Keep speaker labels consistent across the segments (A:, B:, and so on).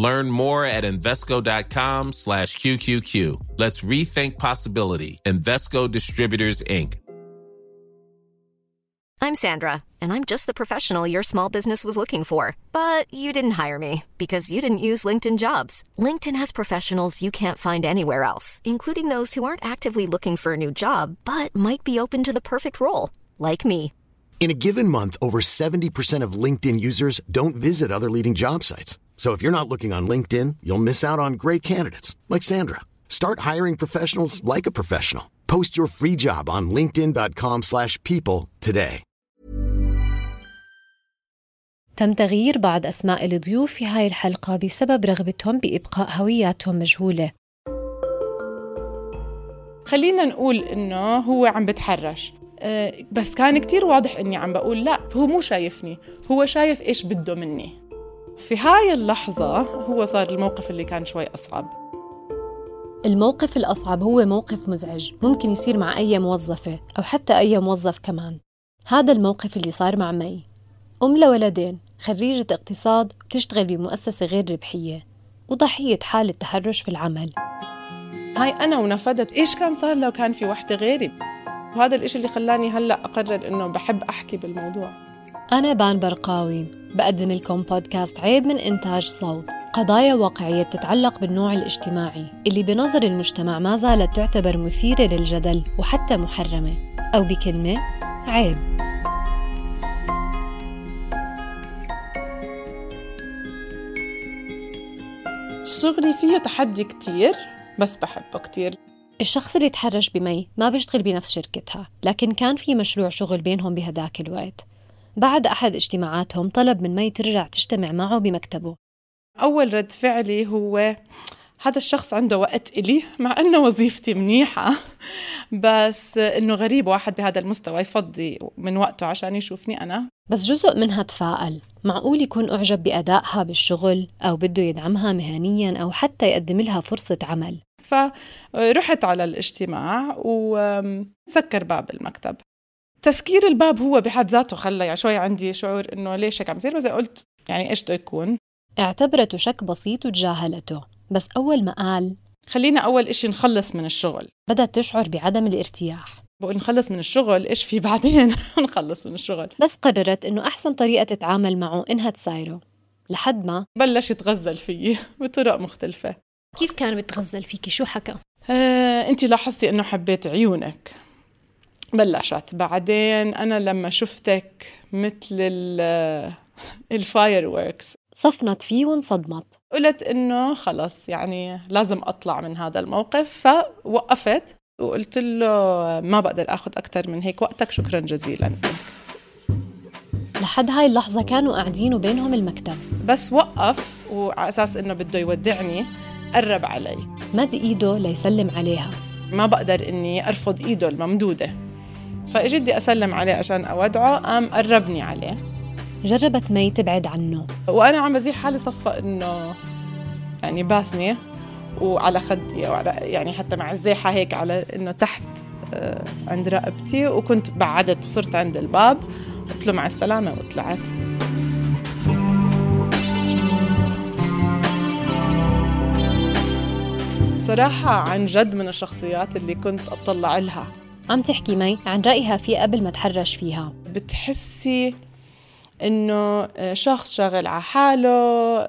A: Learn more at Invesco.com slash QQQ. Let's rethink possibility. Investco Distributors, Inc.
B: I'm Sandra, and I'm just the professional your small business was looking for. But you didn't hire me because you didn't use LinkedIn jobs. LinkedIn has professionals you can't find anywhere else, including those who aren't actively looking for a new job, but might be open to the perfect role, like me.
C: In a given month, over 70% of LinkedIn users don't visit other leading job sites. So if you're not looking on LinkedIn, you'll miss out on great candidates like Sandra. Start hiring professionals like a professional. Post your free job on linkedin.com/people slash people today.
D: تم تغيير بعض أسماء الضيوف في هاي الحلقة بسبب رغبتهم بإبقاء هوياتهم مجهولة
E: خلينا نقول انه هو عم بتحرش أه، بس كان كتير واضح اني عم بقول لا هو مو شايفني هو شايف إيش بده مني في هاي اللحظة هو صار الموقف اللي كان شوي أصعب.
D: الموقف الأصعب هو موقف مزعج ممكن يصير مع أي موظفة أو حتى أي موظف كمان. هذا الموقف اللي صار مع مي. أم لولدين خريجة اقتصاد بتشتغل بمؤسسة غير ربحية وضحية حالة تحرش في العمل.
E: هاي أنا ونفدت إيش كان صار لو كان في وحدة غيري؟ وهذا الإشي اللي خلاني هلأ أقرر إنه بحب أحكي بالموضوع.
D: أنا بان برقاوي. بقدم لكم بودكاست عيب من إنتاج صوت. قضايا واقعية بتتعلق بالنوع الاجتماعي اللي بنظر المجتمع ما زالت تعتبر مثيرة للجدل وحتى محرمة. أو بكلمة عيب.
E: شغلي فيه تحدي كتير بس بحبه كتير.
D: الشخص اللي تحرش بمي ما بيشتغل بنفس شركتها لكن كان في مشروع شغل بينهم بهداك الوقت. بعد أحد اجتماعاتهم طلب من مي ترجع تجتمع معه بمكتبه.
E: أول رد فعلي هو هذا الشخص عنده وقت إلي مع أنه وظيفتي منيحة بس إنه غريب واحد بهذا المستوى يفضي من وقته عشان يشوفني أنا.
D: بس جزء منها تفاءل. معقول يكون أعجب بأدائها بالشغل أو بده يدعمها مهنيا أو حتى يقدم لها فرصة عمل؟
E: فرحت على الاجتماع وسكر باب المكتب. تسكير الباب هو بحد ذاته خلى يعني شوي عندي شعور إنه ليش هيك عم يصير بس قلت يعني إيش بده يكون؟
D: اعتبرته شك بسيط وتجاهلته بس أول ما قال
E: خلينا أول إشي نخلص من الشغل.
D: بدأت تشعر بعدم الارتياح.
E: بقول نخلص من الشغل إيش في بعدين؟ نخلص من الشغل.
D: بس قررت إنه أحسن طريقة تتعامل معه إنها تسايره لحد ما
E: بلش يتغزل فيي بطرق مختلفة.
D: كيف كان بتغزل فيكي؟ شو حكى؟
E: آه، انت لاحظتي إنه حبيت عيونك. بلشت. بعدين أنا لما شفتك مثل ال fireworks
D: صفنت فيه وانصدمت.
E: قلت إنه خلص يعني لازم أطلع من هذا الموقف. فوقفت وقلت له ما بقدر آخذ أكثر من هيك. وقتك شكرا جزيلا.
D: لحد هاي اللحظة كانوا قاعدين وبينهم المكتب.
E: بس وقف وعلى أساس إنه بده يودعني قرب علي.
D: مد إيده ليسلم عليها.
E: ما بقدر إني أرفض إيده الممدودة. فاجي بدي أسلم عليه عشان أودعه قام قربني عليه.
D: جربت مي تبعد عنه.
E: وأنا عم بزيح حالي صفى إنه يعني باسني وعلى خدي وعلى يعني حتى مع الزيحة هيك على إنه تحت آه، عند رقبتي. وكنت بعدت وصرت عند الباب. قلت له مع السلامة وطلعت. بصراحة عن جد من الشخصيات اللي كنت أطلع لها.
D: عم تحكي مي عن رأيها فيه قبل ما تحرش فيها.
E: بتحسي إنه شخص شاغل على حاله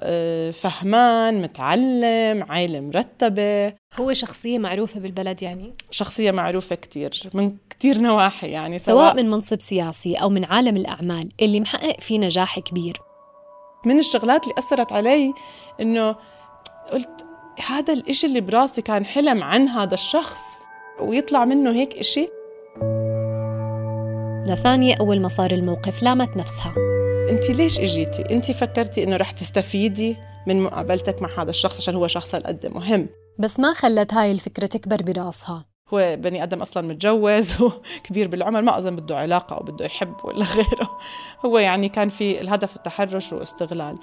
E: آه، فهمان متعلم عائلة مرتبة.
D: هو شخصية معروفة بالبلد يعني؟
E: شخصية معروفة كتير من كتير نواحي يعني
D: سواء من منصب سياسي أو من عالم الأعمال اللي محقق فيه نجاح كبير.
E: من الشغلات اللي أثرت علي إنه قلت هذا الإشي اللي براسي كان حلم عن هذا الشخص ويطلع منه هيك إشي.
D: لثانية أول ما صار الموقف لامت نفسها.
E: انت ليش إجيتي؟ انت فكرتي إنه رح تستفيدي من مقابلتك مع هذا الشخص عشان هو شخص هالقد مهم.
D: بس ما خلت هاي الفكرة تكبر براسها.
E: هو بني آدم أصلا متجوز وكبير بالعمر ما أظن بده علاقة أو بده يحب ولا غيره. هو يعني كان في الهدف التحرش واستغلال.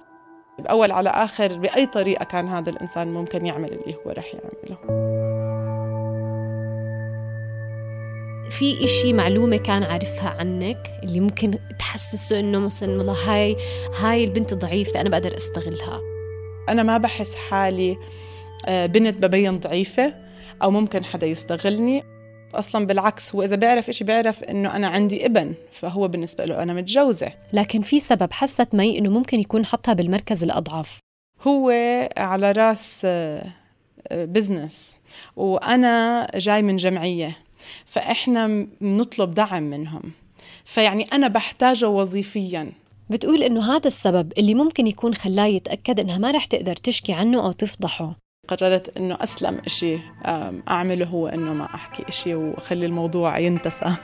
E: بأول على آخر بأي طريقة كان هذا الإنسان ممكن يعمل اللي هو رح يعمله.
D: في إشي معلومة كان عارفها عنك اللي ممكن تحسسه إنه مثلا والله هاي هاي البنت ضعيفة أنا بقدر أستغلها.
E: أنا ما بحس حالي آه، بنت ببين ضعيفة أو ممكن حدا يستغلني. أصلا بالعكس هو إذا بيعرف إشي بيعرف إنه أنا عندي ابن فهو بالنسبة له أنا متجوزة.
D: لكن في سبب حست مي إنه ممكن يكون حطها بالمركز الأضعف.
E: هو على راس بزنس آه، وأنا جاي من جمعية. فإحنا بنطلب دعم منهم. فيعني أنا بحتاجه وظيفيا.
D: بتقول إنه هذا السبب اللي ممكن يكون خلاه يتأكد إنها ما رح تقدر تشكي عنه أو تفضحه.
E: قررت إنه أسلم إشي أعمله هو إنه ما أحكي إشي وأخلي الموضوع ينتسى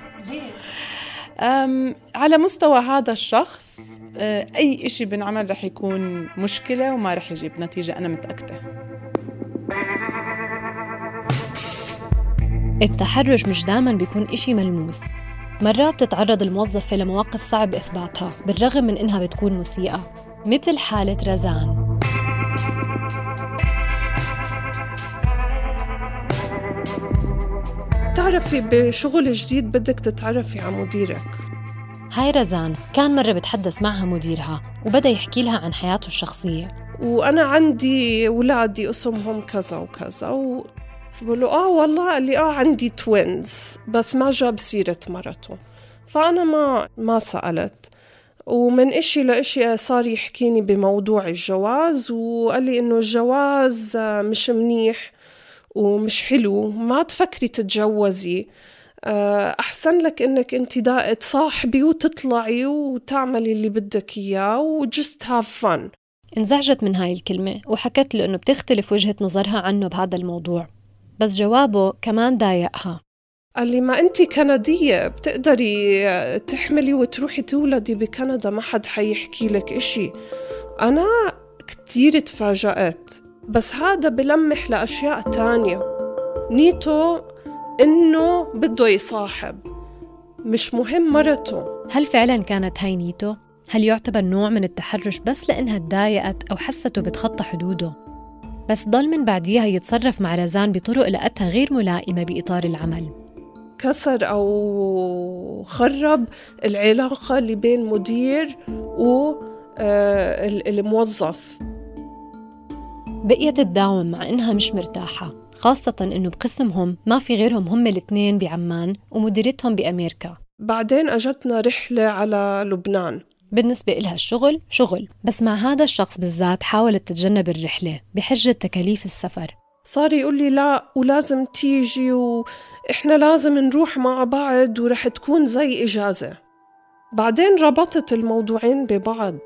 E: على مستوى هذا الشخص آه، أي إشي بنعمل رح يكون مشكلة وما رح يجيب نتيجة أنا متأكدة.
D: التحرش مش دائما بيكون إشي ملموس. مرات تتعرض الموظفة لمواقف صعب إثباتها بالرغم من إنها بتكون مسيئة مثل حالة رزان.
F: بتعرفي بشغل جديد بدك تتعرفي على مديرك.
D: هاي رزان كان مرة بتحدث معها مديرها وبدأ يحكي لها عن حياته الشخصية.
F: وأنا عندي ولادي أسمهم كذا وكذا و... فبقول له آه والله قال لي آه عندي توينز بس ما جاب سيرة مرته. فأنا ما ما سألت. ومن إشي لإشي صار يحكيني بموضوع الجواز وقال لي إنه الجواز مش منيح ومش حلو ما تفكري تتجوزي. آه، أحسن لك إنك أنت تصاحبي وتطلعي وتعملي اللي بدك إياه وجست هاف فن
D: انزعجت من هاي الكلمة وحكت له إنه بتختلف وجهة نظرها عنه بهذا الموضوع. بس جوابه كمان ضايقها
F: قال لي ما أنت كندية بتقدري تحملي وتروحي تولدي بكندا ما حد حيحكي لك إشي أنا كتير تفاجأت بس هذا بلمح لأشياء تانية نيته إنه بده يصاحب مش مهم مرته
D: هل فعلا كانت هاي نيته؟ هل يعتبر نوع من التحرش بس لأنها تضايقت أو حسته بتخطى حدوده؟ بس ضل من بعديها يتصرف مع رزان بطرق لقتها غير ملائمة بإطار العمل.
F: كسر أو خرب العلاقة اللي بين مدير والموظف آه،
D: بقيت تداوم مع إنها مش مرتاحة خاصة إنه بقسمهم ما في غيرهم هم الاثنين بعمان ومديرتهم بأمريكا.
F: بعدين أجتنا رحلة على لبنان.
D: بالنسبة إلها الشغل شغل. بس مع هذا الشخص بالذات حاولت تتجنب الرحلة بحجة تكاليف السفر.
F: صار يقول لي لا ولازم تيجي وإحنا لازم نروح مع بعض ورح تكون زي إجازة. بعدين ربطت الموضوعين ببعض.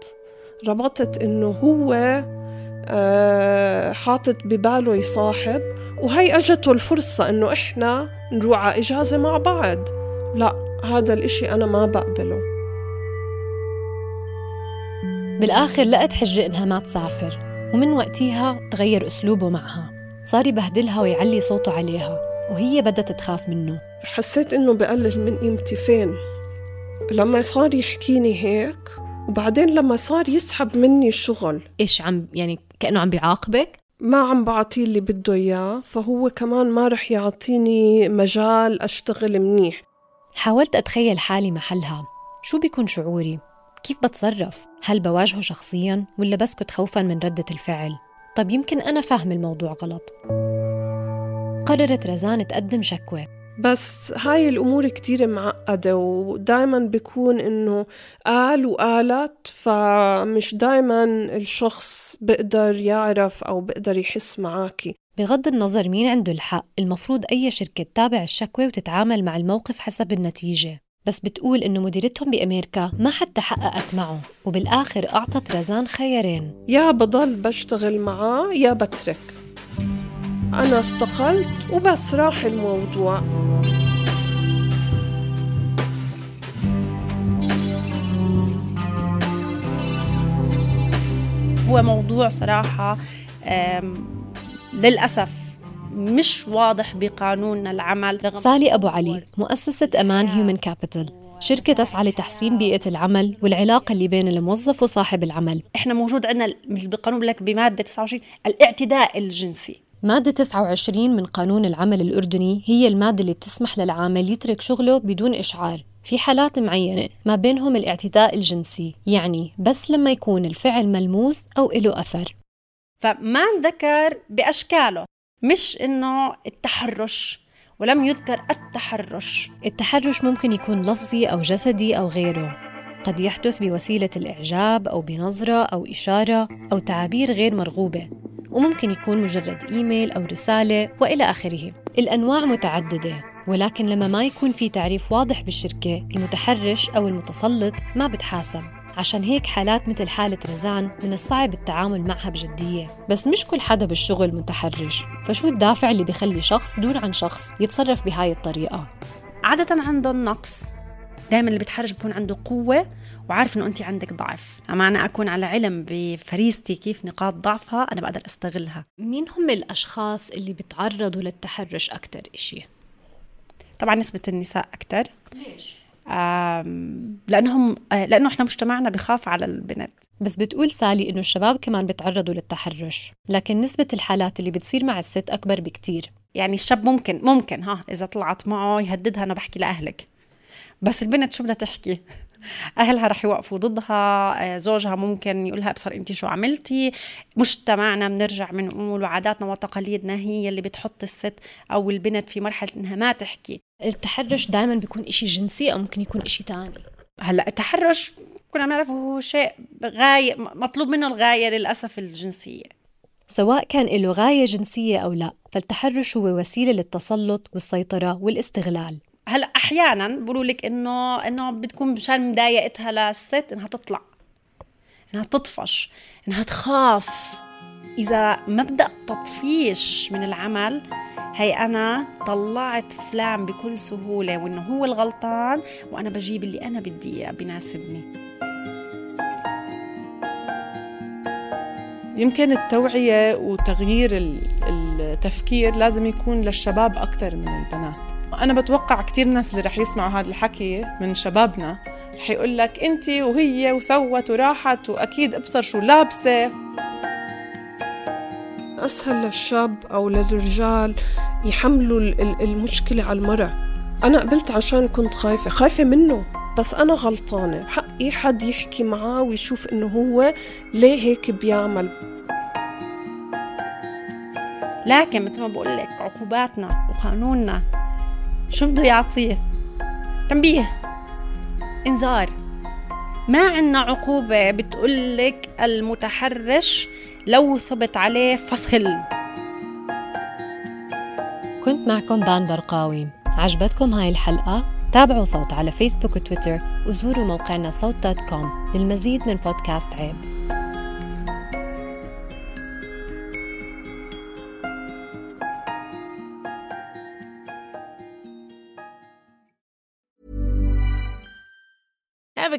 F: ربطت إنه هو آه، حاطط بباله يصاحب وهي أجته الفرصة إنه إحنا نروح على إجازة مع بعض. لا هذا الإشي أنا ما بقبله.
D: بالآخر لقت حجة إنها ما تسافر ومن وقتها تغير أسلوبه معها. صار يبهدلها ويعلي صوته عليها وهي بدأت تخاف منه.
F: حسيت إنه بقلل من قيمتي فين؟ لما صار يحكيني هيك وبعدين لما صار يسحب مني الشغل
D: إيش عم يعني كأنه عم بيعاقبك؟
F: ما عم بعطيه اللي بده إياه فهو كمان ما رح يعطيني مجال أشتغل منيح.
D: حاولت أتخيل حالي محلها. شو بيكون شعوري؟ كيف بتصرف؟ هل بواجهه شخصيا ولا بسكت خوفا من ردة الفعل؟ طب يمكن أنا فاهم الموضوع غلط. قررت رزان تقدم شكوى.
F: بس هاي الأمور كتير معقدة ودايما بيكون إنه قال وقالت فمش دايما الشخص بقدر يعرف أو بقدر يحس معاكي
D: بغض النظر مين عنده الحق المفروض أي شركة تتابع الشكوى وتتعامل مع الموقف حسب النتيجة. بس بتقول إنه مديرتهم بأمريكا ما حتى حققت معه وبالآخر أعطت رزان خيارين.
F: يا بضل بشتغل معاه يا بترك. أنا استقلت وبس راح الموضوع.
G: هو موضوع صراحة للأسف مش واضح بقانوننا العمل.
D: رغم سالي أبو علي مؤسسة أمان هيومن كابيتال شركة تسعى لتحسين بيئة العمل والعلاقة اللي بين الموظف وصاحب العمل.
G: إحنا موجود عندنا بالقانون لك بمادة 29 الاعتداء الجنسي.
D: مادة 29 من قانون العمل الأردني هي المادة اللي بتسمح للعامل يترك شغله بدون إشعار في حالات معينة ما بينهم الاعتداء الجنسي يعني بس لما يكون الفعل ملموس أو له أثر.
G: فما انذكر بأشكاله. مش إنه التحرش ولم يذكر التحرش.
D: التحرش ممكن يكون لفظي أو جسدي أو غيره. قد يحدث بوسيلة الإعجاب أو بنظرة أو إشارة أو تعابير غير مرغوبة وممكن يكون مجرد إيميل أو رسالة وإلى آخره. الأنواع متعددة ولكن لما ما يكون في تعريف واضح بالشركة المتحرش أو المتسلط ما بتحاسب. عشان هيك حالات مثل حالة رزان من الصعب التعامل معها بجدية. بس مش كل حدا بالشغل متحرش. فشو الدافع اللي بيخلي شخص دون عن شخص يتصرف بهاي الطريقة؟
G: عادة عندهم نقص. دائما اللي بيتحرش بيكون عنده قوة وعارف إنه انت عندك ضعف. أما أنا أكون على علم بفريستي كيف نقاط ضعفها أنا بقدر أستغلها.
D: مين هم الأشخاص اللي بيتعرضوا للتحرش أكثر إشي؟
G: طبعا نسبة النساء أكثر ليش؟ لأنهم آه، لأنه إحنا مجتمعنا بخاف على البنت
D: بس بتقول سالي إنه الشباب كمان بتعرضوا للتحرش لكن نسبة الحالات اللي بتصير مع الست أكبر بكتير.
G: يعني الشاب ممكن ممكن ها إذا طلعت معه يهددها أنا بحكي لأهلك. بس البنت شو بدها تحكي؟ أهلها رح يوقفوا ضدها آه، زوجها ممكن يقولها أبصر انت شو عملتي؟ مجتمعنا بنرجع بنقول وعاداتنا وتقاليدنا هي اللي بتحط الست أو البنت في مرحلة إنها ما تحكي.
D: التحرش دائما بيكون إشي جنسي أو ممكن يكون إشي تاني؟
G: هلأ التحرش كنا بنعرفه هو شيء غاية مطلوب منه الغاية للأسف الجنسية.
D: سواء كان له غاية جنسية أو لا فالتحرش هو وسيلة للتسلط والسيطرة والاستغلال.
G: هلا أحيانا بقولوا لك انه إنه بتكون مشان مضايقتها للست إنها تطلع. إنها تطفش. إنها تخاف. إذا مبدا تطفيش من العمل هي أنا طلعت فلان بكل سهولة وإنه هو الغلطان وأنا بجيب اللي أنا بدي إياه بناسبني.
E: يمكن التوعية وتغيير التفكير لازم يكون للشباب أكثر من البنات. أنا بتوقع كتير ناس اللي رح يسمعوا هذا الحكي من شبابنا رح يقول لك أنت وهي وسوت وراحت وأكيد أبصر شو لابسة. أسهل للشاب أو للرجال يحملوا المشكلة على المرأة. أنا قبلت عشان كنت خايفة خايفة منه بس أنا غلطانة. حقي حد يحكي معاه ويشوف إنه هو ليه هيك بيعمل.
G: لكن مثل ما بقول لك عقوباتنا وقانوننا شو بده يعطيه تنبيه. انذار. ما عنا عقوبة بتقول لك المتحرش لو ثبت عليه فصل
D: كنت معكم بان برقاوي. عجبتكم هاي الحلقة؟ تابعوا صوت على فيسبوك وتويتر وزوروا موقعنا صوت دوت كوم للمزيد من بودكاست عيب.